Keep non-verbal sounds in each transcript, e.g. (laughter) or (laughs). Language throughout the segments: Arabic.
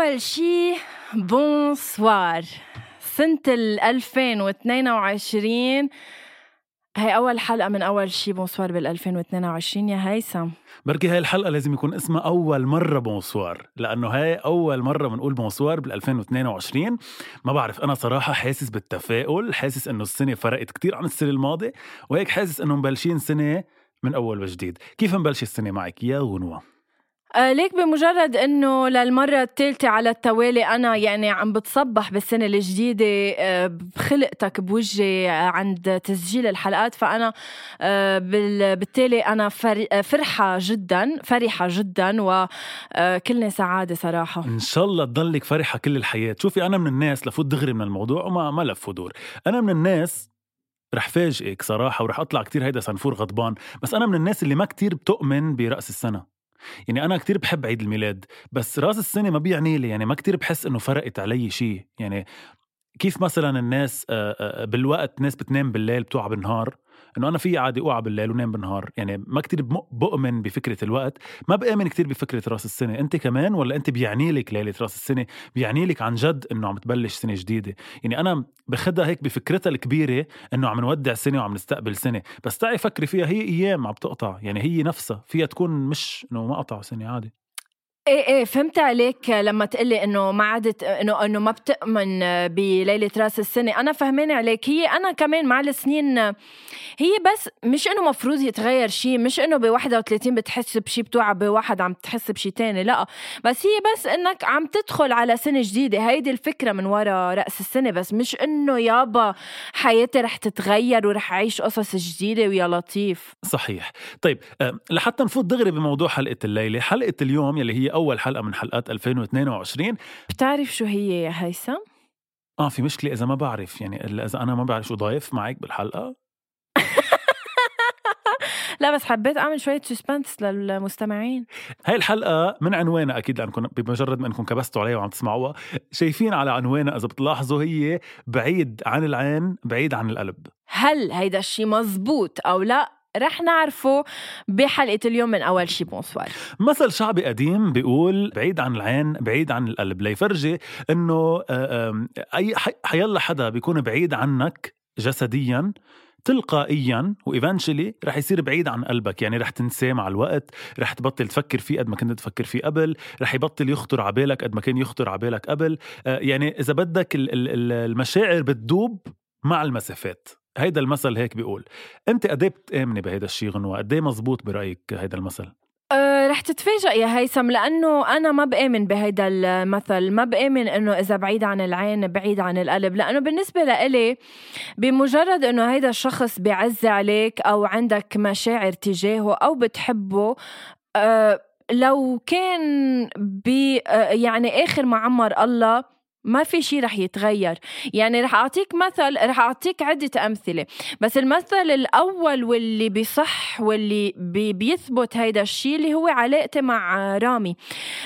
أول شي bonsoir. سنة ال 2022 هي أول حلقة من أول شي bonsoir بال 2022 يا هيثم. بركي هاي الحلقة لازم يكون اسمها أول مرة bonsoir لأنه هاي أول مرة بنقول bonsoir بال 2022 ما بعرف أنا صراحة حاسس بالتفاؤل حاسس إنه السنة فرقت كتير عن السنة الماضية وهيك حاسس إنه مبلشين سنة من أول وجديد. كيف مبلش السنة معك؟ يا غنوة؟ آه ليك بمجرد إنه للمرة الثالثه على التوالي أنا يعني عم بتصبح بالسنة الجديدة آه بخلقتك بوجهي عند تسجيل الحلقات. فأنا آه بالتالي أنا فرحة جدا فرحة جدا وكلنا سعادة صراحة. إن شاء الله تضلك فرحة كل الحياة. شوفي أنا من الناس لفوت دغري من الموضوع وما ما لف ودور. أنا من الناس رح فاجئك صراحة ورح أطلع كتير هيدا سنفور غضبان بس أنا من الناس اللي ما كتير بتؤمن برأس السنة. يعني أنا كتير بحب عيد الميلاد بس رأس السنة ما بيعني لي يعني ما كتير بحس إنه فرقت علي شيء يعني كيف مثلا الناس بالوقت ناس بتنام بالليل بتوعى بالنهار؟ إنه أنا في عادي أوعى بالليل ونام بالنهار. يعني ما كتير بؤمن بفكرة الوقت. ما بآمن كتير بفكرة رأس السنة. أنت كمان ولا أنت بيعني لك ليلة رأس السنة؟ بيعني لك عن جد إنه عم تبلش سنة جديدة. يعني أنا بخدها هيك بفكرتها الكبيرة إنه عم نودع سنة وعم نستقبل سنة. بس تعي فكري فيها. هي أيام عم تقطع. يعني هي نفسها. فيها تكون مش إنه ما قطعوا سنة عادي. إيه إيه فهمت عليك لما تقلي إنه ما عادت إنه إنه ما بتؤمن بليلة رأس السنة. أنا فهمانه عليك. هي أنا كمان مع السنين هي بس مش إنه مفروض يتغير شيء مش إنه ب 31 بتحس بشيء بتوعى بواحد عم تحس بشيء تاني لا. بس هي بس إنك عم تدخل على سنة جديدة. هيدي الفكرة من وراء رأس السنة بس مش إنه يابا حياتي رح تتغير ورح أعيش قصص جديدة ويا لطيف. صحيح. طيب لحتى نفوت دغري بموضوع حلقة الليلة. حلقة اليوم يلي هي أول حلقة من حلقات 2022 بتعرف شو هي يا هيثم؟ آه في مشكلة إذا ما بعرف يعني إذا أنا ما بعرف شو ضايف معك بالحلقة. (laughs) لا بس حبيت أعمل شوية سسبنس للمستمعين. هاي الحلقة من عنوانها أكيد لانكم بمجرد ما إنكم كبستوا عليها وعم تسمعوها. شايفين على عنوانها إذا بتلاحظوا هي بعيد عن العين بعيد عن القلب. هل هيدا الشيء مزبوط أو لا؟ رح نعرفه بحلقة اليوم من أول شي. bonsoir. مثل شعبي قديم بيقول بعيد عن العين بعيد عن القلب. ليفرجي إنه أي حيلا حدا بيكون بعيد عنك جسديا تلقائيا و eventually رح يصير بعيد عن قلبك. يعني رح تنساه مع الوقت رح تبطل تفكر فيه قد ما كنت تفكر فيه قبل رح يبطل يخطر على بالك قد ما كان يخطر على بالك قبل. يعني إذا بدك المشاعر بتدوب مع المسافات. هيدا المثل هيك بيقول أنت قد بتامني بهيدا الشيء غنوة قد إيه مزبوط برأيك هيدا المثل؟ أه رح تتفاجئ يا هيثم لأنه أنا ما بآمن بهيدا المثل ما بآمن إنه إذا بعيد عن العين بعيد عن القلب لأنه بالنسبة لإلي بمجرد إنه هيدا الشخص بيعز عليك أو عندك مشاعر تجاهه أو بتحبه أه لو كان بي يعني آخر ما عمر الله ما في شيء رح يتغير. يعني رح أعطيك مثل رح أعطيك عدة أمثلة. بس المثل الأول واللي بصح واللي بي بيثبت هيدا الشيء اللي هو علاقتي مع رامي.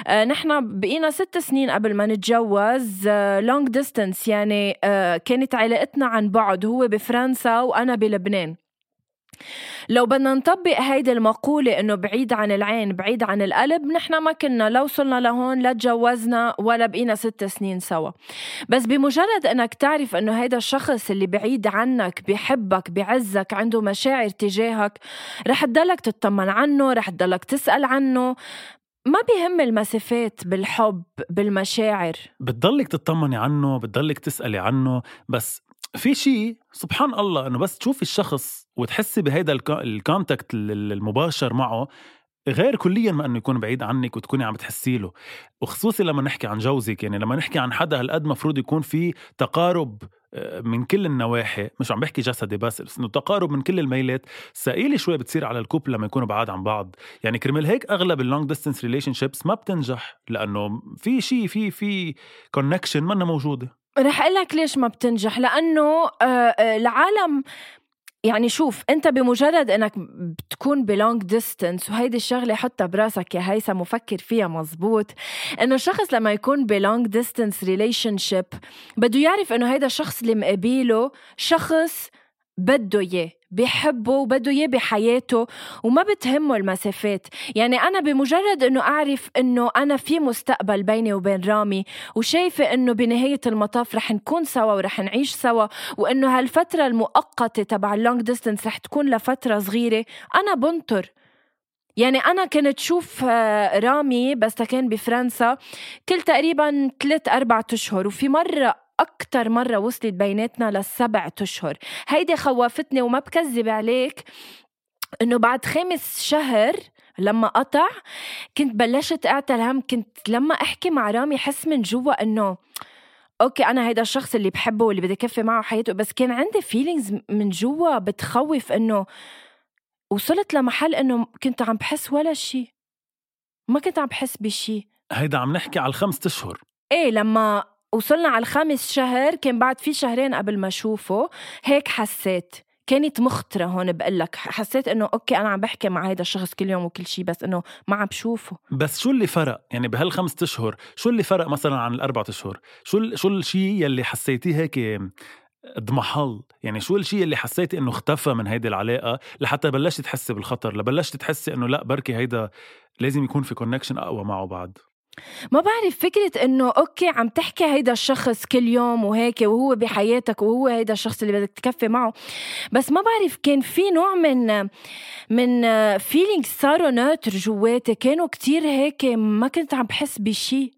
آه نحن بقينا ست سنين قبل ما نتجوز long آه distance يعني آه كانت علاقتنا عن بعد هو بفرنسا وأنا بلبنان. لو بدنا نطبق هيدي المقولة إنه بعيد عن العين بعيد عن القلب نحن ما كنا لو وصلنا لهون لا تجوزنا ولا بقينا ست سنين سوا. بس بمجرد إنك تعرف إنه هيدا الشخص اللي بعيد عنك بحبك بعزك عنده مشاعر تجاهك رح تضلك تطمن عنه رح تضلك تسأل عنه. ما بيهم المسافات بالحب بالمشاعر. بتضلك تطمني عنه بتضلك تسألي عنه بس في شيء سبحان الله إنه بس تشوفي الشخص وتحسي بهيدا ال contact المباشر معه غير كليا ما إنه يكون بعيد عنك وتكوني عم تحسي له. وخصوصي لما نحكي عن جوزك يعني لما نحكي عن حدا هالقد مفروض يكون في تقارب آه، من كل النواحي. مش عم بحكي جسدي بس بس إنه تقارب من كل الميلات. ثقيله شوي بتصير على ال couple لما يكونوا بعاد عن بعض. يعني كرمال هيك أغلب ال long distance relationships ما بتنجح لأنه في شيء في في connection منا موجودة. رح أقول لك ليش ما بتنجح لأنه آه، آه، العالم يعني شوف أنت بمجرد إنك بتكون ب long distance وهيدي الشغلة حطها براسك يا هيثم وفكر فيها مزبوط إنه الشخص لما يكون ب long distance relationship بده يعرف إنه هيدا الشخص اللي مقابله شخص بده اياه بيحبه وبده اياه بحياته وما بتهمه المسافات. يعني أنا بمجرد إنه أعرف إنه أنا في مستقبل بيني وبين رامي وشايفة إنه بنهاية المطاف رح نكون سوا ورح نعيش سوا وإنه هالفترة المؤقتة تبع ال long distance رح تكون لفترة صغيرة أنا بنطر. يعني أنا كنت شوف آه، رامي بس كان بفرنسا كل تقريبا ثلاث أربعة أشهر وفي مرة أكتر مرة وصلت بيناتنا للسبع أشهر. هيدي خوفتني وما بكذب عليك إنه بعد خامس شهر لما قطع كنت بلشت أعتل هم كنت لما أحكي مع رامي حس من جوا إنه okay أنا هيدا الشخص اللي بحبه واللي بدي كفي معه حياته بس كان عندي feelings من جوا بتخوف إنه وصلت لمحل إنه كنت عم بحس ولا شيء ما كنت عم بحس بشيء هيدا عم نحكي على الخمس أشهر. إيه لما وصلنا على الخامس شهر كان بعد في شهرين قبل ما أشوفه. هيك حسيت. كانت مخطرة هون بقول لك. حسيت إنه okay أنا عم بحكي مع هذا الشخص كل يوم وكل شيء بس إنه ما عم بشوفه. بس شو اللي فرق؟ يعني بهالخمس أشهر شو اللي فرق مثلا عن الاربع أشهر؟ شو شو الشيء يلي حسيتيه هيك اضمحل؟ يعني شو الشيء اللي حسيتي إنه اختفى من هيدي العلاقة لحتى بلشتي تحسي بالخطر؟ لبلشتي تحسي إنه لا بركي هيدا لازم يكون في connection أقوى معه بعد. ما بعرف فكرة إنه okay عم تحكي هيدا الشخص كل يوم وهيك وهو بحياتك وهو هيدا الشخص اللي بدك تكفي معه بس ما بعرف كان في نوع من من فيلينغ صاروا ناتر جواتي. كانوا كتير هيك ما كنت عم بحس بشي.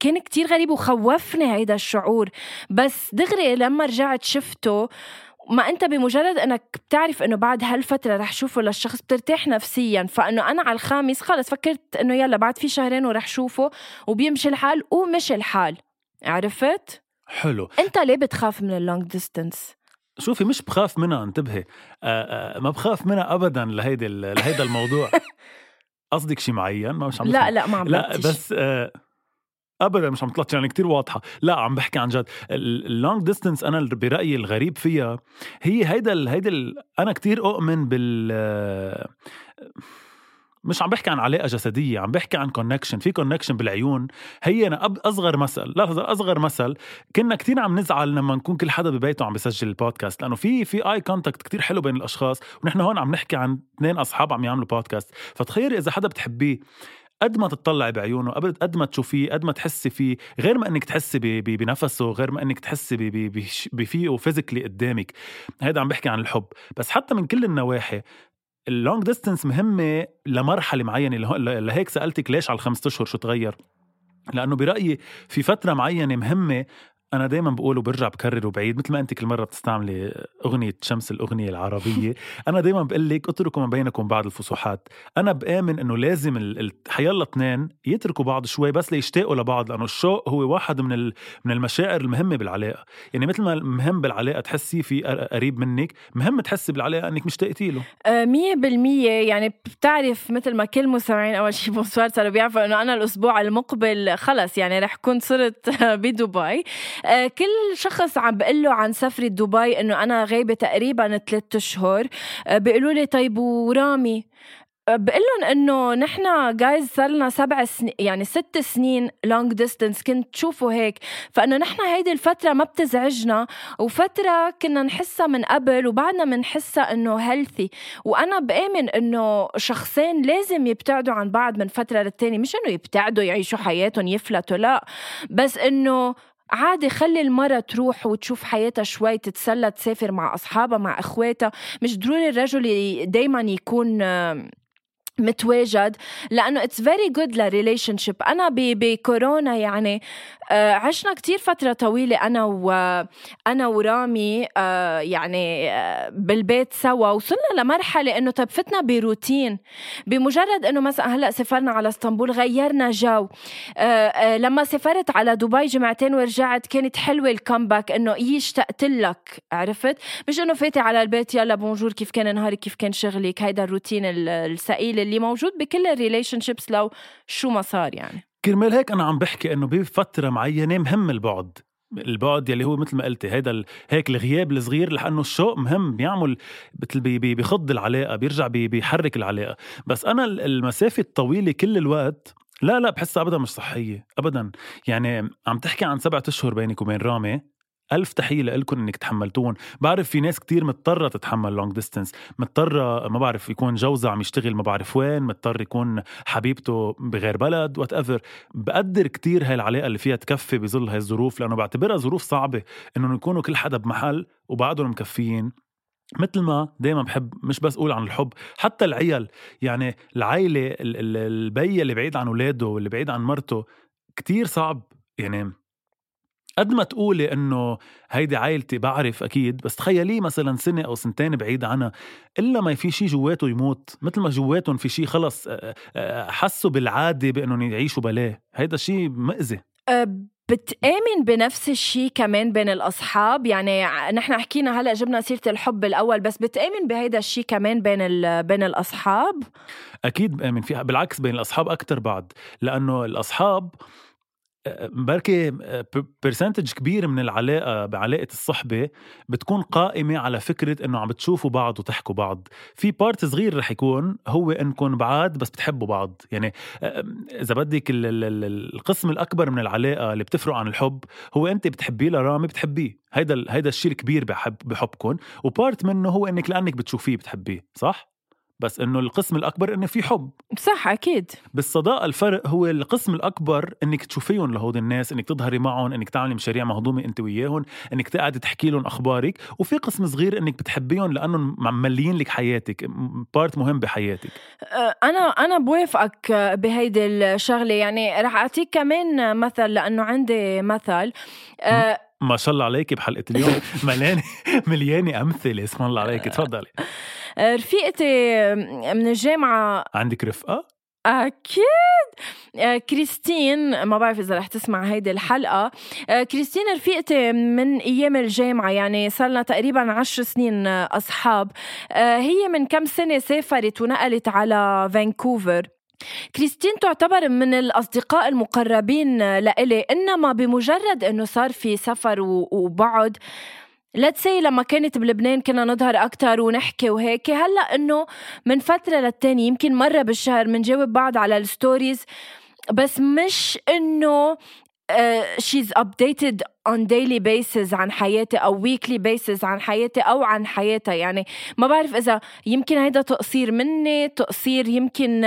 كان كتير غريب وخوفني هيدا الشعور. بس دغري لما رجعت شفته ما انت بمجرد انك بتعرف انه بعد هالفترة رح شوفه للشخص بترتاح نفسيا فإنه أنا على الخامس خلص فكرت إنه يلا بعد في شهرين ورح شوفه وبيمشي الحال ومشي الحال. عرفت؟ حلو. انت ليه بتخاف من ال long distance؟ شوفي مش بخاف منها انتبهي. آآ آآ ما بخاف منها ابدا لهيدي لهيدا الموضوع. (laughs) قصدك شيء معين؟ ما مش عم لا لا ما عم لا بس آه ابدا مش عم تطلع يعني كتير واضحة. لا عم بحكي عن جد. ال long distance أنا برأيي الغريب فيها هي هيدا هيدا أنا كتير أؤمن بال مش عم بحكي عن علاقة جسدية عم بحكي عن connection في connection بالعيون. هي أنا أصغر مثل. لا أصغر مثل. كنا كتير عم نزعل لما نكون كل حدا ببيته عم بيسجل البودكاست لأنه في في eye contact كتير حلو بين الأشخاص ونحن هون عم نحكي عن اثنين أصحاب عم يعملوا بودكاست فتخيلي إذا حدا بتحبيه قد ما تطلعي بعيونه قد ما تشوفيه قد ما تحسي فيه غير ما إنك تحسي بنفسه غير ما إنك تحسي بفيه physically قدامك. هيدا عم بحكي عن الحب. بس حتى من كل النواحي ال long distance مهمة لمرحلة معينة. لهيك سألتك ليش على الخمسة أشهر شو تغير؟ لأنه برأيي في فترة معينة مهمة أنا دائما بقول وبرجع بكرر وبعيد مثل ما أنت كل مرة بتستعملي أغنية شمس الأغنية العربية. (laughs) أنا دائما بقول لك اتركوا ما بينكم بعض الفسوحات أنا بآمن إنه لازم حيلا اثنين يتركوا بعض شوي بس ليشتاقوا لبعض لأنه الشوق هو واحد من من المشاعر المهمة بالعلاقة. يعني مثل ما مهم بالعلاقة تحسي في قريب منك مهم تحسي بالعلاقة إنك مشتاقتي له. آه، مية بالمية. يعني بتعرف مثل ما كل مستمعين أول شيء بونسوار صاروا بيعرفوا إنه أنا الأسبوع المقبل خلص يعني رح كون صرت (laughs) بدبي. آه، كل شخص عم بقول له عن سفرة دبي إنه أنا غايبة تقريبا ثلاثة أشهر. آه، بيقولوا لي طيب ورامي؟ بقول لهم إنه نحن جايز صار لنا سبع سنين يعني ست سنين long distance كنت تشوفوا هيك. فإنه نحن هيدي الفترة ما بتزعجنا. وفترة كنا نحسها من قبل وبعدنا بنحسها إنه healthy وأنا بآمن إنه شخصين لازم يبتعدوا عن بعض من فترة للتانية. مش إنه يبتعدوا يعيشوا حياتهم يفلتوا لا. بس إنه عادي خلي المرا تروح وتشوف حياتها شوي تتسلى تسافر مع أصحابها مع إخواتها. مش ضروري الرجل دايما يكون متواجد لأنه it's very good ل relationship انا بكورونا يعني آه، عشنا كتير فترة طويلة أنا وأنا ورامي آه، يعني آه، بالبيت سوا وصلنا لمرحلة إنه طب فتنا بروتين. بمجرد إنه مثلا هلأ سافرنا على إسطنبول غيرنا جو. لما سافرت على دبي جمعتين ورجعت كانت حلوة ال comeback إنه إيه اشتقت لك عرفت؟ مش إنه فايتة على البيت يلا bonjour كيف كان نهارك كيف كان شغلك؟ هيدا الروتين الثقيل اللي موجود بكل ال relationships لو شو ما صار يعني. كرمال هيك أنا عم بحكي إنه بفترة معينة مهم البعد. البعد يلي هو مثل ما قلتي هيدا. هيك الغياب الصغير لأنه الشوق مهم بيعمل مثل بي... بي... بيخض العلاقة بيرجع بي... بيحرك العلاقة. بس أنا المسافة الطويلة كل الوقت لا لا بحسها ابدا مش صحية ابدا. يعني عم تحكي عن سبعة أشهر بينك وبين رامي ألف تحية لكم إنك تحملتوا بعرف في ناس كتير مضطرة تتحمل long distance مضطرة ما بعرف يكون جوزها عم يشتغل ما بعرف وين مضطر يكون حبيبته بغير بلد whatever بقدر كتير هاي العلاقة اللي فيها تكفي بظل هاي الظروف لأنه بعتبرها ظروف صعبة إنه يكونوا كل حدا بمحل وبعدهم مكفيين. مثل ما دايما بحب مش بس أقول عن الحب حتى العيال. يعني العائله البي اللي بعيد عن أولاده واللي بعيد عن مرته كتير صعب. يعني قد ما تقولي إنه هيدي عائلتي بعرف أكيد بس تخيليه مثلا سنة أو سنتين بعيد عنها إلا ما في شيء جواته يموت مثل ما جواتهم في شيء خلص حسوا بالعادة بإنهم يعيشوا بلاه. هيدا شيء مأذي بتآمن بنفس الشيء كمان بين الأصحاب؟ يعني نحن حكينا هلأ جبنا سيرة الحب الأول بس بتآمن بهيدا الشيء كمان بين بين الأصحاب؟ أكيد بآمن فيها بالعكس بين الأصحاب أكتر بعد لأنه الأصحاب بركي percentage كبير من العلاقة بعلاقة الصحبة بتكون قائمة على فكرة إنه عم بتشوفوا بعض وتحكوا بعض. في part صغير رح يكون هو إنكم بعاد بس بتحبوا بعض. يعني إذا بدك القسم الأكبر من العلاقة اللي بتفرق عن الحب هو أنت بتحبيه لرامي بتحبيه. هيدا هيدا الشيء الكبير بحب بحبكم. و part منه هو إنك لأنك بتشوفيه بتحبيه صح؟ بس إنه القسم الأكبر إنه في حب. صح أكيد. بالصداقه الفرق هو القسم الأكبر إنك تشوفيهم لهود الناس إنك تظهري معهم إنك تعملي مشاريع مهضومة أنت وياهم إنك تقعدي تحكي لهم أخبارك. وفي قسم صغير إنك بتحبيهم لأنهم ممليين لك حياتك part مهم بحياتك. أه، أنا أنا بوافقك بهيدي الشغلة. يعني رح أعطيك كمان مثل لأنه عندي مثل. أه ما شاء الله عليك بحلقة اليوم. (laughs) مليانة مليانة أمثلة. اسم الله عليك تفضلي. رفيقتي من الجامعة. عندك رفقة؟ أكيد. آه، كريستين ما بعرف إذا رح تسمع هيدي الحلقة. آه، كريستين رفيقتي من أيام الجامعة يعني صار لنا تقريبا عشر سنين أصحاب. آه، هي من كم سنة سافرت ونقلت على فانكوفر. كريستين تعتبر من الأصدقاء المقربين لإلي إنما بمجرد إنه صار في سفر وبعد let's say لما كانت بلبنان كنا نظهر أكتر ونحكي وهيك. هلأ إنه من فترة للتانية يمكن مرة بالشهر بنجاوب بعض على ال stories بس مش إنه she's updated on daily basis عن حياتي أو weekly basis عن حياتي أو عن حياتها. يعني ما بعرف إذا يمكن هيدا تقصير مني تقصير يمكن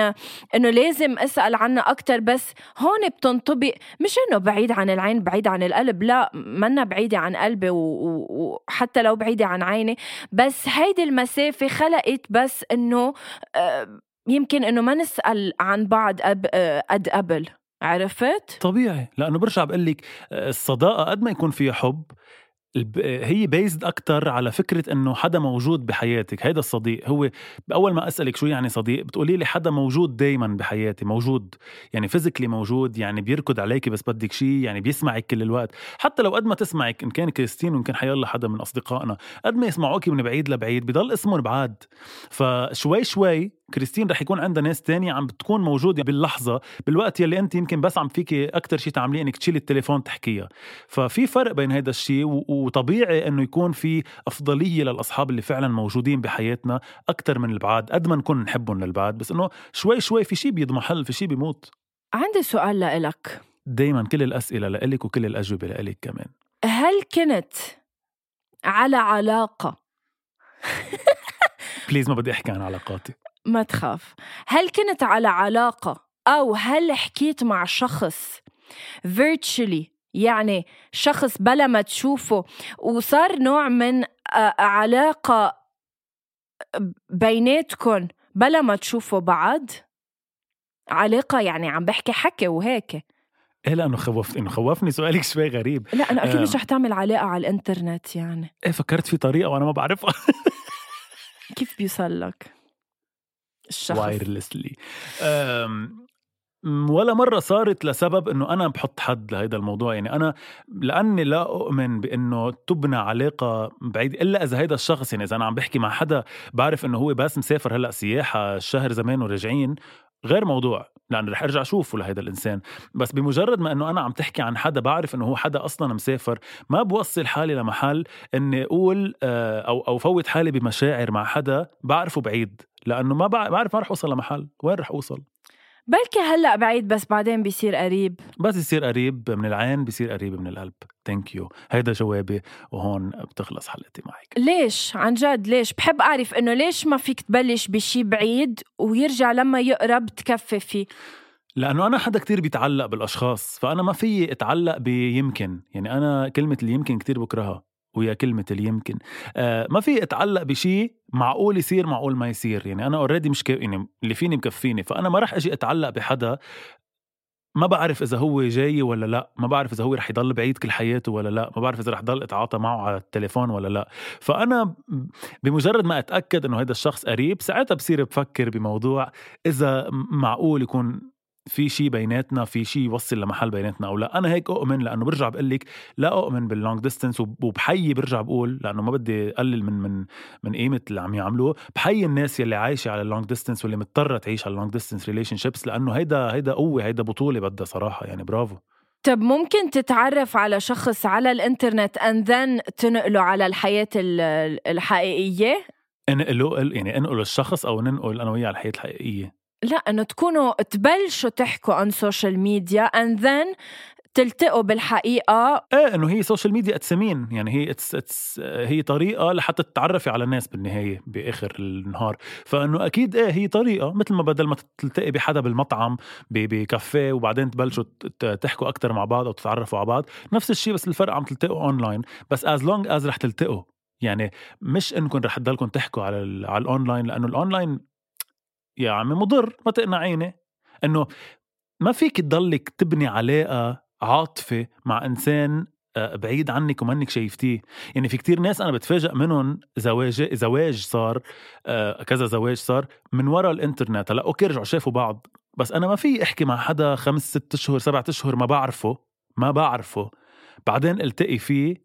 إنه لازم أسأل عنها أكثر بس هون بتنطبق مش إنه بعيد عن العين بعيد عن القلب لا منا بعيدة عن قلبي وحتى لو بعيدة عن عيني. بس هيدي المسافة خلقت بس إنه آه، يمكن إنه ما نسأل عن بعض آه، قد قبل. عرفت؟ طبيعي. لأنه برجع بقول لك آه، الصداقة قد ما يكون فيها حب هي based أكثر على فكرة إنه حدا موجود بحياتك. هيدا الصديق هو أول ما أسألك شو يعني صديق بتقولي لي حدا موجود دائما بحياتي موجود. يعني physically موجود يعني بيركض عليكي بس بدك شيء يعني بيسمعك كل الوقت. حتى لو قد ما تسمعك إن كان كريستين وإن كان حيالله حدا من أصدقائنا قد ما يسمعوكي من بعيد لبعيد بضل اسمهم بعاد. فشوي شوي كريستين رح يكون عندها ناس تانية عم بتكون موجودة باللحظة بالوقت يلي أنت يمكن بس عم فيكي أكثر شيء تعمليه إنك تشيلي التليفون تحكيها. ففي فرق بين هذا الشيء وطبيعي إنه يكون في أفضلية للأصحاب اللي فعلا موجودين بحياتنا أكثر من البعاد قد ما نكون نحبهم للبعد بس إنه شوي شوي في شيء بيضمحل في شيء بيموت. عندي سؤال لإلك. دايما كل الأسئلة لإلك وكل الأجوبة لإلك كمان. هل كنت على علاقة؟ (laughs) بليز ما بدي أحكي عن علاقاتي. ما تخاف. هل كنت على علاقة أو هل حكيت مع شخص virtually يعني شخص بلا ما تشوفه وصار نوع من آه، علاقة بيناتكم بلا ما تشوفوا بعض؟ علاقة يعني عم بحكي حكي وهيك. إيه لأنه خوفت إنه خوفني. سؤالك شوي غريب. لا أنا أكيد آه. مش رح تعمل علاقة على الإنترنت يعني. إيه فكرت في طريقة وأنا ما بعرفها. كيف بيوصل لك؟ الشخص. وايرلسلي ولا مرة صارت لسبب إنه أنا بحط حد لهيدا الموضوع. يعني أنا لأني لا أؤمن بإنه تبنى علاقة بعيد إلا إذا هيدا الشخص يعني إذا أنا عم بحكي مع حدا بعرف إنه هو بس مسافر هلأ سياحة الشهر زمان وراجعين غير موضوع لأن رح أرجع أشوفه لهيدا الإنسان. بس بمجرد ما إنه أنا عم تحكي عن حدا بعرف إنه هو حدا أصلا مسافر ما بوصل حالي لمحل إني أقول آه، أو أو فوت حالي بمشاعر مع حدا بعرفه بعيد. لأنه ما بع- بعرف ما رح أوصل لمحل. وين رح أوصل؟ بلكي هلأ بعيد بس بعدين بيصير قريب. بس يصير قريب من العين بيصير قريب من القلب. thank you هيدا جوابي وهون بتخلص حلقتي معك. ليش؟ عن جد ليش؟ بحب أعرف إنه ليش ما فيك تبلش بشي بعيد ويرجع لما يقرب تكفي فيه؟ لأنه أنا حدا كتير بيتعلق بالأشخاص فأنا ما في أتعلق بيمكن. يعني أنا كلمة اللي يمكن كتير بكرهها. ويا كلمة اللي يمكن. آه ما في اتعلق بشيء معقول يصير معقول ما يصير. يعني أنا already مش ك... يعني اللي فيني مكفيني. فأنا ما راح أجي أتعلق بحدا ما بعرف إذا هو جاي ولا لا. ما بعرف إذا هو رح يضل بعيد كل حياته ولا لا. ما بعرف إذا رح ضل اتعاطى معه على التليفون ولا لا. فأنا بمجرد ما أتأكد إنه هذا الشخص قريب ساعتها بصير بفكر بموضوع إذا معقول يكون في شيء بيناتنا في شيء يوصل لمحل بيناتنا أو لا. أنا هيك أؤمن لأنه برجع بقول لك لا أؤمن بال long distance وبحيي برجع بقول لأنه ما بدي اقلل من من من قيمة اللي عم يعملوه. بحيي الناس يلي عايشة على ال long distance واللي مضطرة تعيش على ال long distance relationships لأنه هيدا هيدا قوة هيدا بطولة بدها صراحة يعني برافو. طب ممكن تتعرف على شخص على الإنترنت and then تنقله على الحياة ال- الحقيقية؟ انقله يعني انقل الشخص أو ننقل أنا وياه على الحياة الحقيقية. لا إنه تكونوا تبلشوا تحكوا عن social media and then تلتقوا بالحقيقة. إيه إنه هي social media it's mean يعني هي it's it's هي طريقة لحتى تتعرفي على الناس بالنهاية بآخر النهار. فإنه أكيد إيه هي طريقة مثل ما بدل ما تلتقي بحدا بالمطعم بكافيه وبعدين تبلشوا تحكوا أكثر مع بعض أو تتعرفوا على بعض نفس الشيء بس الفرق عم تلتقوا اونلاين بس as long as رح تلتقوا. يعني مش انكم رح تضلكم تحكوا على على الاونلاين لأنه الاونلاين يا عمي مضر ما تقنعيني. إنه ما فيك تضلك تبني علاقة عاطفة مع إنسان آه، بعيد عنك ومنك شايفتيه. يعني في كتير ناس أنا بتفاجئ منهم زواج زواج صار آه، كذا زواج صار من وراء الإنترنت. هلأ okay رجعوا شافوا بعض. بس أنا ما في أحكي مع حدا خمس ست أشهر سبعة أشهر ما بعرفه ما بعرفه. بعدين التقي فيه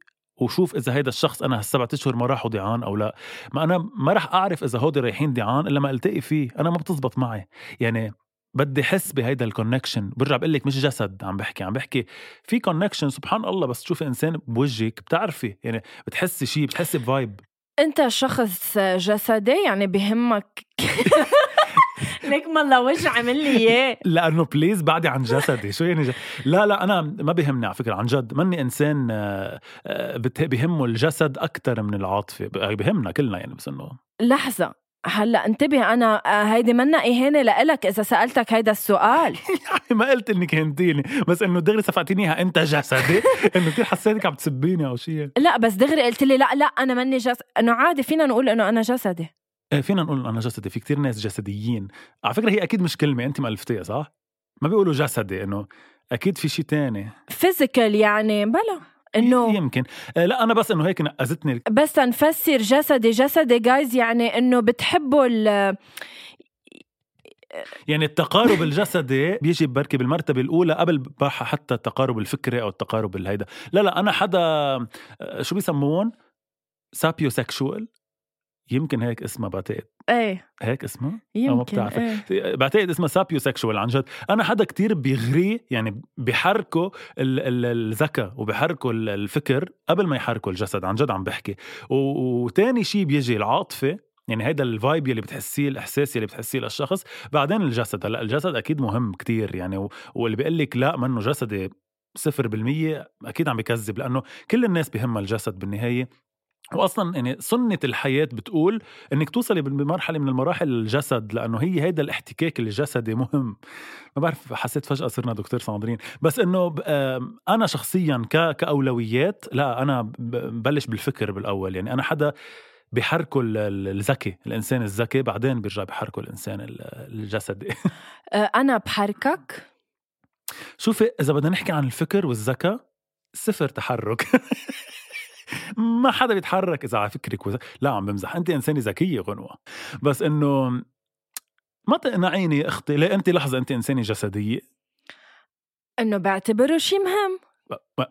وشوف إذا هيدا الشخص أنا هالسبعة أشهر ما راحوا ضيعان أو لا. ما أنا ما رح أعرف إذا هودي رايحين ضيعان إلا ما ألتقي فيه. أنا ما بتزبط معي. يعني بدي حس بهيدا ال connection برجع بقول لك مش جسد عم بحكي. عم بحكي في connection سبحان الله بس تشوفي إنسان بوجهك بتعرفي. يعني بتحسي شيء بتحسي ب vibe أنت شخص جسدي يعني بهمك. (laughs) (laughs) ليك مالله وجه عمل لي إياه. لأنه بليز بعدي عن جسدي. شو يعني ج... لا لا أنا ما بيهمني على فكرة عن جد. ماني إنسان آه، آه، بيهمه الجسد أكثر من العاطفة. ب- بيهمنا كلنا يعني بس إنه. لحظة. هلأ انتبه أنا آه، هيدي منا إهانة لإلك إذا سألتك هيدا السؤال. (laughs) ما قلت إنك هنتيني بس إنه دغري صفقتيني اياها أنت جسدي. (laughs) إنه كثير حسيتك عم تسبيني أو شيء لا بس دغري قلت لي لا لا أنا ماني جسد إنه عادي فينا نقول إنه أنا جسدي. فينا نقول أنا جسدي في كتير ناس جسديين. على فكرة هي أكيد مش كلمة انت مألفتيها صح؟ ما بيقولوا جسدي إنه أكيد في شيء تاني. physical يعني بلا إنه يمكن. آه لا أنا بس إنه هيك نقزتني بس تنفسر جسدي جسدي جايز يعني إنه بتحبوا ال يعني التقارب الجسدي (laughs) بيجي بركي بالمرتبة الأولى قبل حتى التقارب الفكري أو التقارب الهيدا. لا لا أنا حدا آه، شو بيسمون sapiosexual يمكن هيك اسمها بعتقد. إيه. هيك اسمها؟ ما يمكن بتعرف. إيه. بعتقد اسمها sapiosexual عن جد. أنا حدا كتير بيغريه يعني ال- الذكاء وبيحركه ال- الفكر قبل ما يحركه الجسد عن جد عم بحكي. وتاني شيء بيجي العاطفة يعني هيدا ال vibe يلي بتحسيه الإحساس يلي بتحسيه للشخص. بعدين الجسد هلأ الجسد أكيد مهم كتير يعني واللي بيقول لك لا منه جسدي صفر بالمية أكيد عم بكذب لأنه كل الناس بهمها الجسد بالنهاية. واصلا يعني سنة الحياة بتقول إنك توصلي بمرحلة من المراحل الجسد لأنه هي هيدا الاحتكاك الجسدي مهم. ما بعرف حسيت فجأة صرنا دكتور صادرين بس إنه أنا شخصيا كأولويات لا أنا ببلش بالفكر بالأول. يعني أنا حدا بحركه ال- ال- الذكي الإنسان الذكي بعدين بيرجع بحركه الإنسان ال- الجسدي. (laughs) آه، أنا بحركك؟ شوفي إذا بدنا نحكي عن الفكر والذكاء صفر تحرك. (laughs) ما حدا بيتحرك إذا على فكرك وز... لا عم بمزح. انت إنسانة ذكية غنوة. بس إنه ما تقنعيني يا أختي. لا انت لحظة انت إنسانة جسدية؟ إنه بعتبره شيء مهم.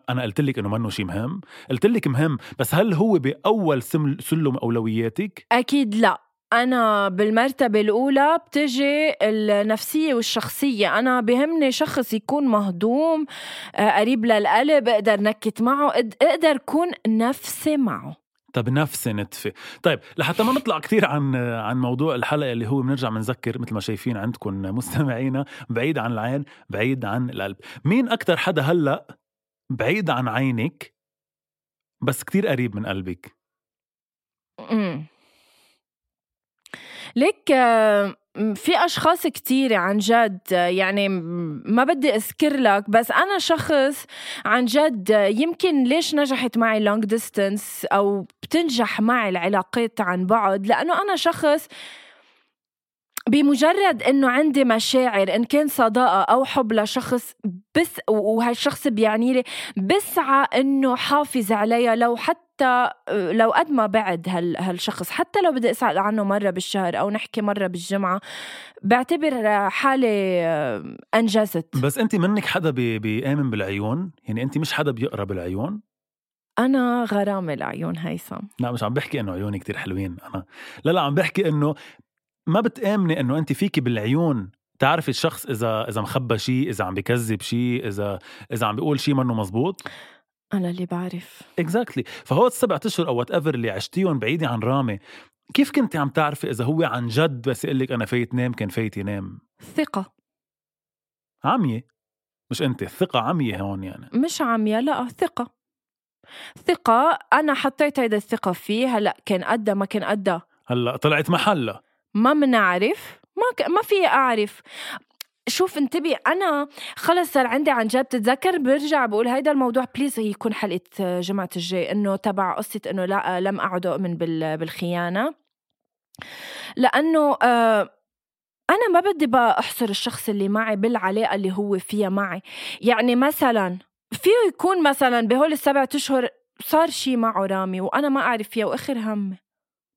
أنا قلت لك إنه منه شيء مهم. قلت لك مهم. بس هل هو بأول سلم أولوياتك؟ أكيد لا. أنا بالمرتبة الأولى بتجي النفسية والشخصية. أنا بهمني شخص يكون مهضوم آه، قريب للقلب أقدر نكت معه أقدر كون نفسي معه. طب نفسي نتفة طيب لحتى ما نطلع كتير عن عن موضوع الحلقة اللي هو بنرجع بنذكر مثل ما شايفين عندكم مستمعينا بعيد عن العين بعيد عن القلب. مين أكتر حدا هلأ بعيد عن عينك بس كتير قريب من قلبك. ليك في أشخاص كتيرة عن جد يعني ما بدي أذكر لك بس أنا شخص عن جد يمكن ليش نجحت معي long distance أو بتنجح معي العلاقات عن بعد؟ لأنه أنا شخص بمجرد إنه عندي مشاعر إن كان صداقة أو حب لشخص بس وهالشخص بيعني لي بسعى إنه حافظ عليها لو حتى لو قد ما بعد هال هالشخص. حتى لو بدي أسأل عنه مرة بالشهر أو نحكي مرة بالجمعة بعتبر حالي أنجزت. بس أنت منك حدا بي- بيآمن بالعيون؟ يعني أنت مش حدا بيقرأ بالعيون؟ أنا غرامة العيون هيثم. لا مش عم بحكي إنه عيوني كتير حلوين أنا. لا لا عم بحكي إنه ما بتآمني إنه انت فيكي بالعيون. تعرفي الشخص إذا إذا مخبى شيء إذا عم بكذب شيء إذا إذا عم بيقول شيء منه مزبوط؟ أنا اللي بعرف. exactly فهو السبع أشهر أو whatever اللي عشتيهم بعيدة عن رامي. كيف كنت عم تعرفي إذا هو عن جد بس يقول لك أنا فايت نام كان فايت ينام ثقة. عمية. مش انت الثقة عمية هون يعني. مش عمية لا ثقة. ثقة أنا حطيت هيدا الثقة فيه هلأ كان قدها ما كان قدها هلأ طلعت محلها. ما منعرف ما ك... ما في أعرف. شوف انتبه أنا خلص صار عندي عن جد بتتذكر برجع بقول هيدا الموضوع بليز يكون حلقة جمعة الجاي إنه تبع قصة إنه لا لم أعد أؤمن بال... بالخيانة. لأنه آه أنا ما بدي بقى أحصر الشخص اللي معي بالعلاقة اللي هو فيها معي. يعني مثلا فيه يكون مثلا بهول السبعة أشهر صار شي معه رامي وأنا ما أعرف فيها وآخر همي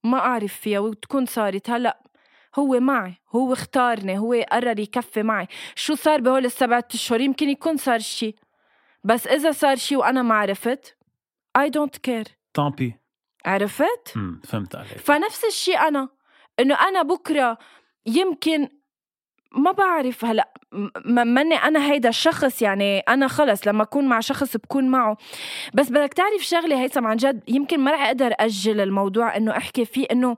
ما أعرف فيها وتكون صارت. هلأ هو معي هو اختارني هو قرر يكفي معي. شو صار بهول السبعة أشهر؟ يمكن يكون صار شي. بس إذا صار شي وأنا ما عرفت I don't care. طامبي عرفت؟ امم فهمت عليك. فنفس الشيء أنا إنه أنا بكرة يمكن ما بعرف هلأ ماني أنا هيدا الشخص يعني أنا خلص لما أكون مع شخص بكون معه. بس بدك تعرف شغلة هيثم عن جد يمكن ما رح أقدر أجل الموضوع إنه أحكي فيه إنه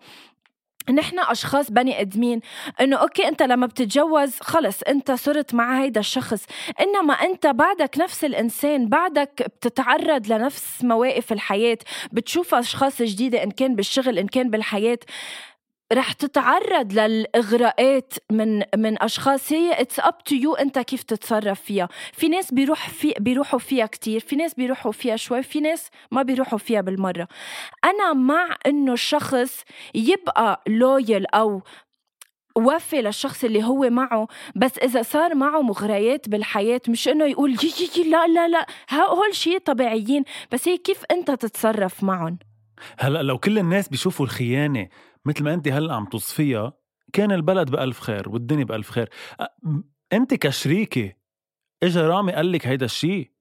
نحن أشخاص بني آدمين. إنه okay أنت لما بتتجوز خلص أنت صرت مع هيدا الشخص. إنما أنت بعدك نفس الإنسان بعدك بتتعرض لنفس مواقف الحياة. بتشوف أشخاص جديدة إن كان بالشغل إن كان بالحياة. رح تتعرض للإغراءات من من أشخاص. هي it's up to you أنت كيف تتصرف فيها. في ناس بيروح في بيروحوا فيها كتير في ناس بيروحوا فيها شوي في ناس ما بيروحوا فيها بالمرة. أنا مع إنه الشخص يبقى لويل أو وفي للشخص اللي هو معه بس إذا صار معه مغريات بالحياة مش إنه يقول يي يي لا لا لا. هول شيء طبيعيين بس هي كيف أنت تتصرف معهم؟ هلأ لو كل الناس بيشوفوا الخيانة مثل ما أنت هلأ عم توصفيها كان البلد بألف خير والدنيا بألف خير. أنت كشريكة إجا رامي قال لك هيدا الشيء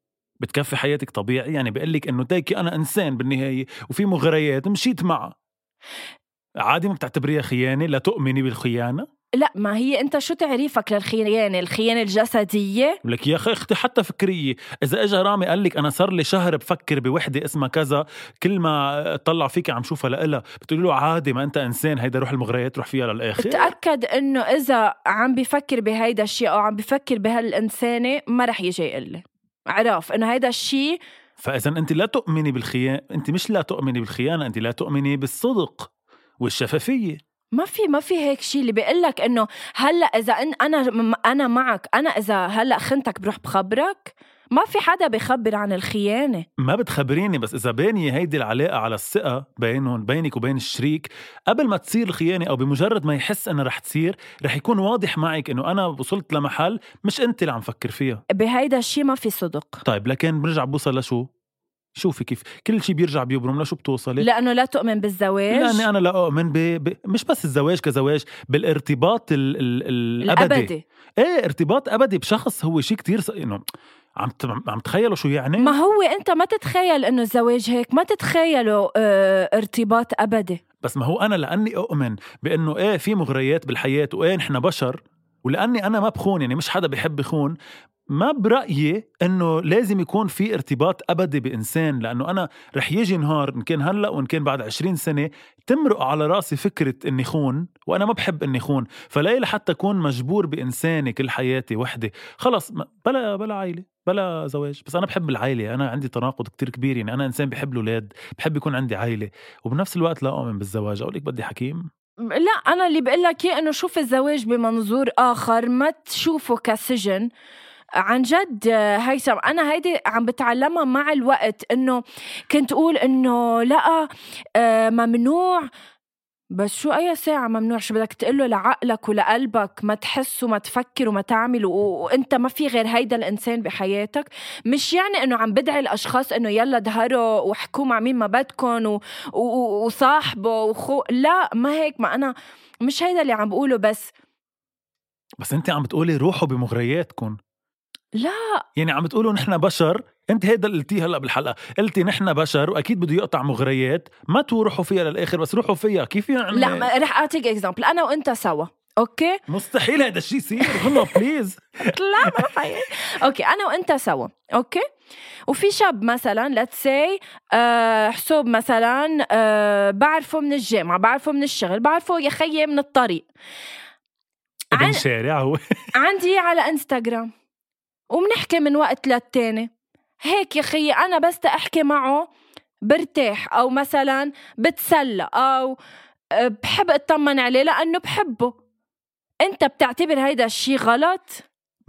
بتكفي حياتك طبيعي؟ يعني بيقول لك إنه تيكي أنا إنسان بالنهاية وفي مغريات مشيت معها. عادي ما بتعتبريها خيانة لا تؤمني بالخيانة. لا ما هي أنت شو تعريفك للخيانة؟ الخيانة الجسدية؟ لك يا أخي أختي حتى فكرية. إذا اجى رامي قال لك أنا صار لي شهر بفكر بوحدة اسمها كذا كل ما اطلع فيك عم شوفها لإلها بتقولي له عادي ما أنت إنسان هيدا روح المغريات روح فيها للآخر. تاكد إنه إذا عم بفكر بهيدا الشيء أو عم بفكر بهالإنسانة ما رح يجي يقول لي. عرف؟ إنه هيدا الشيء فإذا أنت لا تؤمني بالخيانة أنت مش لا تؤمني بالخيانة أنت لا تؤمني بالصدق والشفافية. ما في ما في هيك شيء اللي بيقول لك إنه هلأ إذا إن أنا أنا معك. أنا إذا هلأ خنتك بروح بخبرك. ما في حدا بخبر عن الخيانة. ما بتخبريني بس إذا باني هيدي العلاقة على الثقة بينهم بينك وبين الشريك قبل ما تصير الخيانة أو بمجرد ما يحس إنها رح تصير رح يكون واضح معك إنه أنا وصلت لمحل مش أنت اللي عم فكر فيها. بهيدا الشيء ما في صدق. طيب لكن برجع بوصل لشو؟ شوفي كيف كل شيء بيرجع بيبرم لشو بتوصلي؟ لأنه لا تؤمن بالزواج. لأني أنا لا أؤمن ب... ب... مش بس الزواج كزواج بالارتباط ال... ال... الأبدي. الأبدي. إيه ارتباط أبدي بشخص هو شيء كتير س... إنه عم. عم تخيلوا شو يعني؟ ما هو أنت ما تتخيل إنه الزواج هيك ما تتخيله آه ارتباط أبدي. بس ما هو أنا لأني أؤمن بإنه إيه في مغريات بالحياة وإيه نحن بشر ولأني أنا ما بخون يعني مش حدا بيحب يخون ما برأيي إنه لازم يكون في ارتباط أبدي بإنسان لأنه أنا رح يجي نهار إن كان هلأ وإن كان بعد 20 سنة تمرق على راسي فكرة إني خون وأنا ما بحب إني خون فلا لحتى أكون مجبور بانسانه كل حياتي وحده خلص بلا بلا عائلة بلا زواج بس أنا بحب العائلة أنا عندي تناقض كتير كبير يعني أنا إنسان بحب الأولاد بحب يكون عندي عائلة وبنفس الوقت لا أؤمن بالزواج. أقول لك بدي حكيم. لا أنا اللي بقول لك إنه شوف الزواج بمنظور آخر ما تشوفه كسجن. عن جد هيثم أنا هيدي عم بتعلمها مع الوقت إنه كنت أقول إنه لا آه، ممنوع. بس شو أي ساعة ممنوع؟ شو بدك تقله لعقلك ولقلبك؟ ما تحس وما تفكر وما تعمل وأنت ما في غير هيدا الإنسان بحياتك. مش يعني إنه عم بدعي الأشخاص إنه يلا ظهروا واحكوا مع مين ما بدكم. وصاحبه وخو لا ما هيك ما أنا مش هيدا اللي عم بقوله بس. بس أنت عم بتقولي روحوا بمغرياتكم لا. يعني عم تقولوا نحن بشر؟ انت هيدا اللي قلتيه هلا بالحلقة. قلتي نحن بشر وأكيد بده يقطع مغريات. ما تروحوا فيها للآخر بس روحوا فيها. كيف يعني؟ لا رح أعطيك example أنا وأنت سوا. okay؟ مستحيل هذا الشيء يصير. هلا please (laughs) لا ما رح okay أنا وأنت سوا. Okay؟ وفي شاب مثلا let's say أه حسوب مثلا أه بعرفه من الجامعة بعرفه من الشغل بعرفه يا خيي من الطريق. ابن شارع هو. عندي على انستغرام وبنحكي من وقت للتاني. هيك يا خيي أنا بس أحكي معه برتاح أو مثلا بتسلى أو آه، بحب أطمن عليه لأنه بحبه. أنت بتعتبر هيدا الشي غلط؟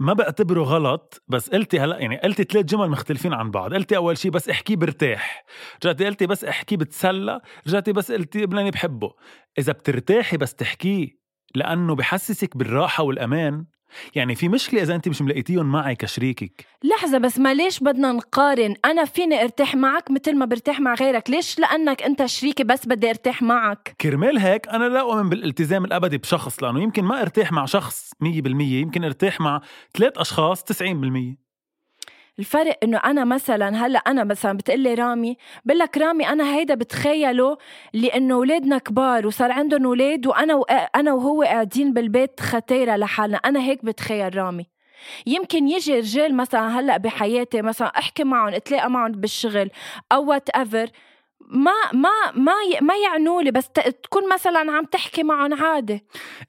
ما بعتبره غلط بس قلتي هلا يعني قلتي ثلاث جمل مختلفين عن بعض. قلتي أول شيء بس احكي برتاح. رجعتي قلتي بس احكي بتسلى. رجعتي بس قلتي بلاني بحبه. إذا بترتاحي بس تحكيه لأنه بحسسك بالراحة والأمان. يعني في مشكلة إذا أنت مش ملاقيتيهم معي كشريكك. لحظة بس ما ليش بدنا نقارن؟ أنا فيني أرتاح معك مثل ما برتاح مع غيرك. ليش لأنك أنت شريكي بس بدي أرتاح معك؟ كرمال هيك أنا لا أؤمن بالالتزام الأبدي بشخص لأنه يمكن ما أرتاح مع شخص 100% يمكن أرتاح مع ثلاث أشخاص 90% الفرق إنه أنا مثلا هلأ أنا مثلا بتقلي رامي بقول لك رامي أنا هيدا بتخيله لإنه اولادنا كبار وصار عندهم أولاد وأنا. أنا وهو قاعدين بالبيت ختيره لحالنا أنا هيك بتخيل رامي يمكن يجي رجال مثلا هلأ بحياتي مثلا أحكي معهم أتلاقى معهم بالشغل أو وات ايفر ما ما ما ما يعنوا لي بس تكون مثلا عم تحكي معهم عادي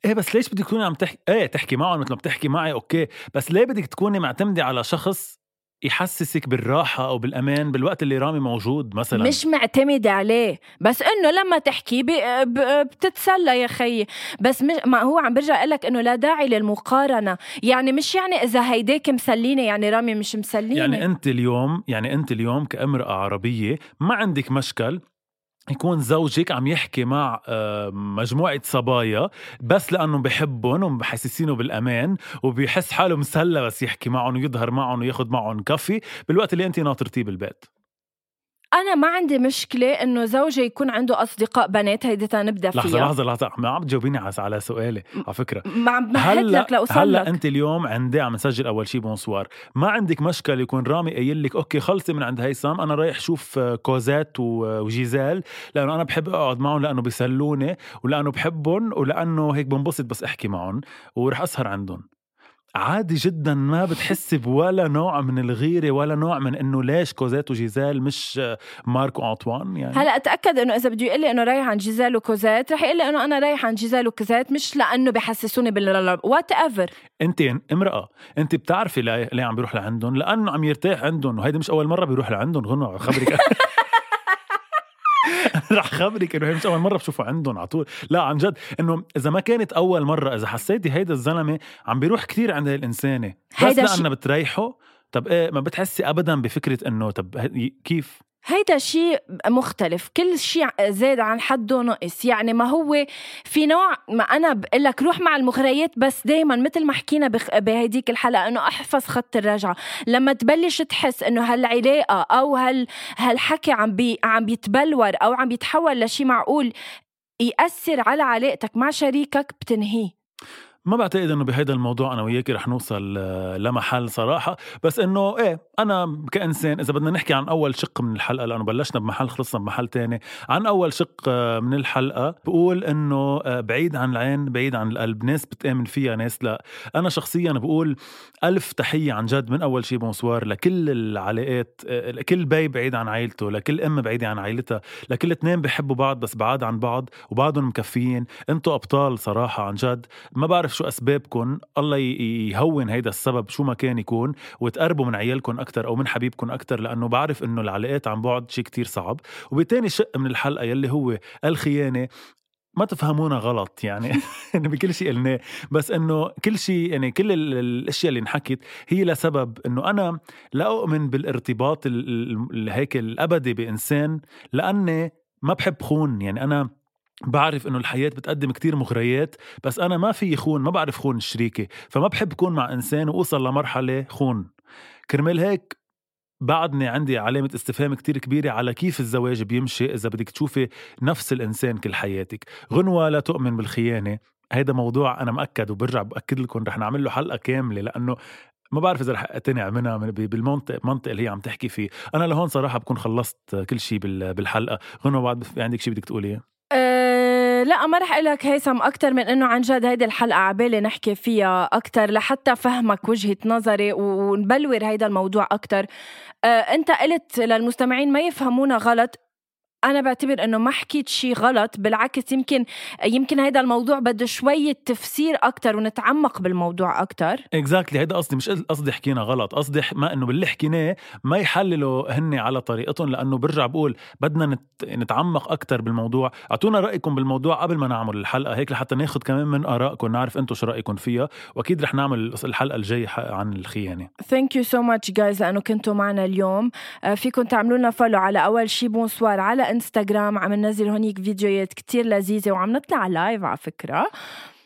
إيه بس ليش بدك تكوني عم تحكي إيه تحكي معهم مثل ما بتحكي معي أوكي بس ليه بدك تكوني معتمدة على شخص يحسسك بالراحة أو بالأمان بالوقت اللي رامي موجود مثلا. مش معتمدة عليه بس إنه لما تحكي بتتسلى يا خيي. بس مش ما هو عم برجع لك إنه لا داعي للمقارنة. يعني مش يعني إذا هيديك مسليني يعني رامي مش مسليني يعني أنت اليوم يعني أنت اليوم كأمرأة عربية ما عندك مشكل يكون زوجك عم يحكي مع آه، مجموعة صبايا بس لأنه بحبهم ومحسسينه بالأمان وبيحس حاله مسلى بس يحكي معهم ويظهر معهم وياخد معهم كافي بالوقت اللي أنت ناطرتيه بالبيت. أنا ما عندي مشكلة إنه زوجي يكون عنده أصدقاء بنات هيدي تنبدا فيها لحظة لحظة لحظة. ما عم تجاوبيني على سؤالي على فكرة. ما عم بمهد لك لاوصل هلأ أنت اليوم عندي عم نسجل أول شيء بونسوار. ما عندك مشكل يكون رامي قايل لك أوكي خلصي من عند هيثم أنا رايح شوف كوزات و- وجيزال لأنه أنا بحب أقعد معهم لأنه بيسلوني ولأنه بحبهم ولأنه هيك بنبسط بس أحكي معهم ورح أسهر عندهم. عادي جدا ما بتحسي بولا نوع من الغيرة ولا نوع من إنه ليش كوزات وجيزال مش ماركو أنطوان يعني؟ هلأ أتأكد إنه إذا بده يقول لي إنه رايح عن جيزال وكوزات رح يقول لي إنه أنا رايح عن جيزال وكوزات مش لأنه بحسسوني بال whatever أنت امرأة أنت بتعرفي ليه, عم بيروح لعندهم؟ لأنه عم يرتاح عندهم وهيدي مش أول مرة بيروح لعندهم غنى خبرك. (laughs) (laughs) رح خبرك إنه هي مش أول مرة بشوفه عندهم على طول. لا عن جد إنه إذا ما كانت أول مرة إذا حسيتي هيدا الزلمة عم بيروح كتير عند الإنسانة بس هيدا شي- لأنه بتريحه. طب إيه ما بتحسي ابدا بفكرة إنه طب كيف؟ هيدا شيء مختلف. كل شيء زاد عن حده نقص. يعني ما هو في نوع ما أنا بقول لك روح مع المغريات بس دائما مثل ما حكينا. بهديك الحلقة إنه أحفظ خط الرجعة. لما تبلش تحس إنه هالعلاقة أو هال هالحكي عم بي... عم بيتبلور أو عم بيتحول لشيء معقول يأثر على علاقتك مع شريكك بتنهيه. ما بعتقد إنه بهيدا الموضوع أنا وياكي رح نوصل آه، لمحل صراحة. بس إنه إيه أنا كإنسان إذا بدنا نحكي عن أول شق من الحلقة لأنه بلشنا بمحل خلصنا بمحل تاني عن أول شق آه، من الحلقة بقول إنه آه، بعيد عن العين بعيد عن القلب ناس بتآمن فيها ناس لا. أنا شخصيا بقول ألف تحية عن جد من أول شي bonsoir لكل العلاقات لكل بي بعيد عن عائلته لكل أم بعيدة عن عائلتها لكل اثنين بحبوا بعض بس بعاد عن بعض وبعضهم مكفيين. أنتوا أبطال صراحة عن جد. ما بعرف شو اسبابكم الله يهون هيدا السبب شو ما كان يكون وتقربوا من عيالكم أكثر أو من حبيبكم أكثر لأنه بعرف إنه العلاقات عن بعد شيء كتير صعب. وبتاني شق من الحلقة يلي هو الخيانة ما تفهمونا غلط يعني (laughs) بكل شيء قلناه. بس إنه كل شيء يعني كل ال- الأشياء اللي انحكت هي لسبب إنه أنا لا أؤمن بالارتباط ال- ال- ال- هيك الأبدي بإنسان لأني ما بحب خون يعني أنا بعرف إنه الحياة بتقدم كتير مغريات بس أنا ما في خون ما بعرف خون شريكي فما بحب كون مع إنسان وأوصل لمرحلة خون. كرمال هيك بعدني عندي علامة استفهام كتير كبيرة على كيف الزواج بيمشي إذا بدك تشوفي نفس الإنسان كل حياتك. غنوة لا تؤمن بالخيانة هيدا موضوع أنا مأكد وبرجع بأكد لكم رح نعمل له حلقة كاملة لأنه ما بعرف إذا رح أقتنع منها من- بالمنطق المنطق اللي هي عم تحكي فيه. أنا لهون صراحة بكون خلصت كل شيء بال- بالحلقة. غنوة بعد في عندك شيء بدك تقوليه لا ما رح أقول لك هيثم أكثر من إنه عن جد هيدي الحلقة عبالي نحكي فيها أكثر لحتى فهمك وجهة نظري ونبلور هيدا الموضوع أكثر أه أنت قلت للمستمعين ما يفهمونا غلط. أنا بعتبر إنه ما حكيت شيء غلط بالعكس يمكن يمكن هيدا الموضوع بده شوية تفسير أكثر ونتعمق بالموضوع أكثر اكزاكتلي هيدا قصدي مش قصدي حكينا غلط قصدي ما إنه باللي حكيناه ما يحللوا هن على طريقتهم لأنه برجع بقول بدنا نت... نتعمق أكثر بالموضوع. أعطونا رايكم بالموضوع قبل ما نعمل الحلقة هيك لحتى ناخذ كمان من ارائكم نعرف أنتم شو رايكم فيها وأكيد رح نعمل الحلقة الجاية عن الخيانة. thank you so much guys لأنه كنتوا معنا اليوم. آه، فيكم تعملوا لنا follow على أول شي bonsoir على انستغرام عم ننزل هونيك فيديوهات كتير لذيذة وعم نطلع live على فكرة.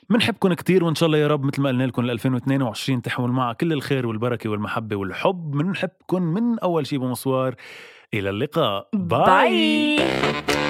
بنحبكم كتير وإن شاء الله يا رب مثل ما قلنا لكم ل 2022 تحمل معها كل الخير والبركة والمحبة والحب. بنحبكم من أول شي bonsoir إلى اللقاء. bye, bye.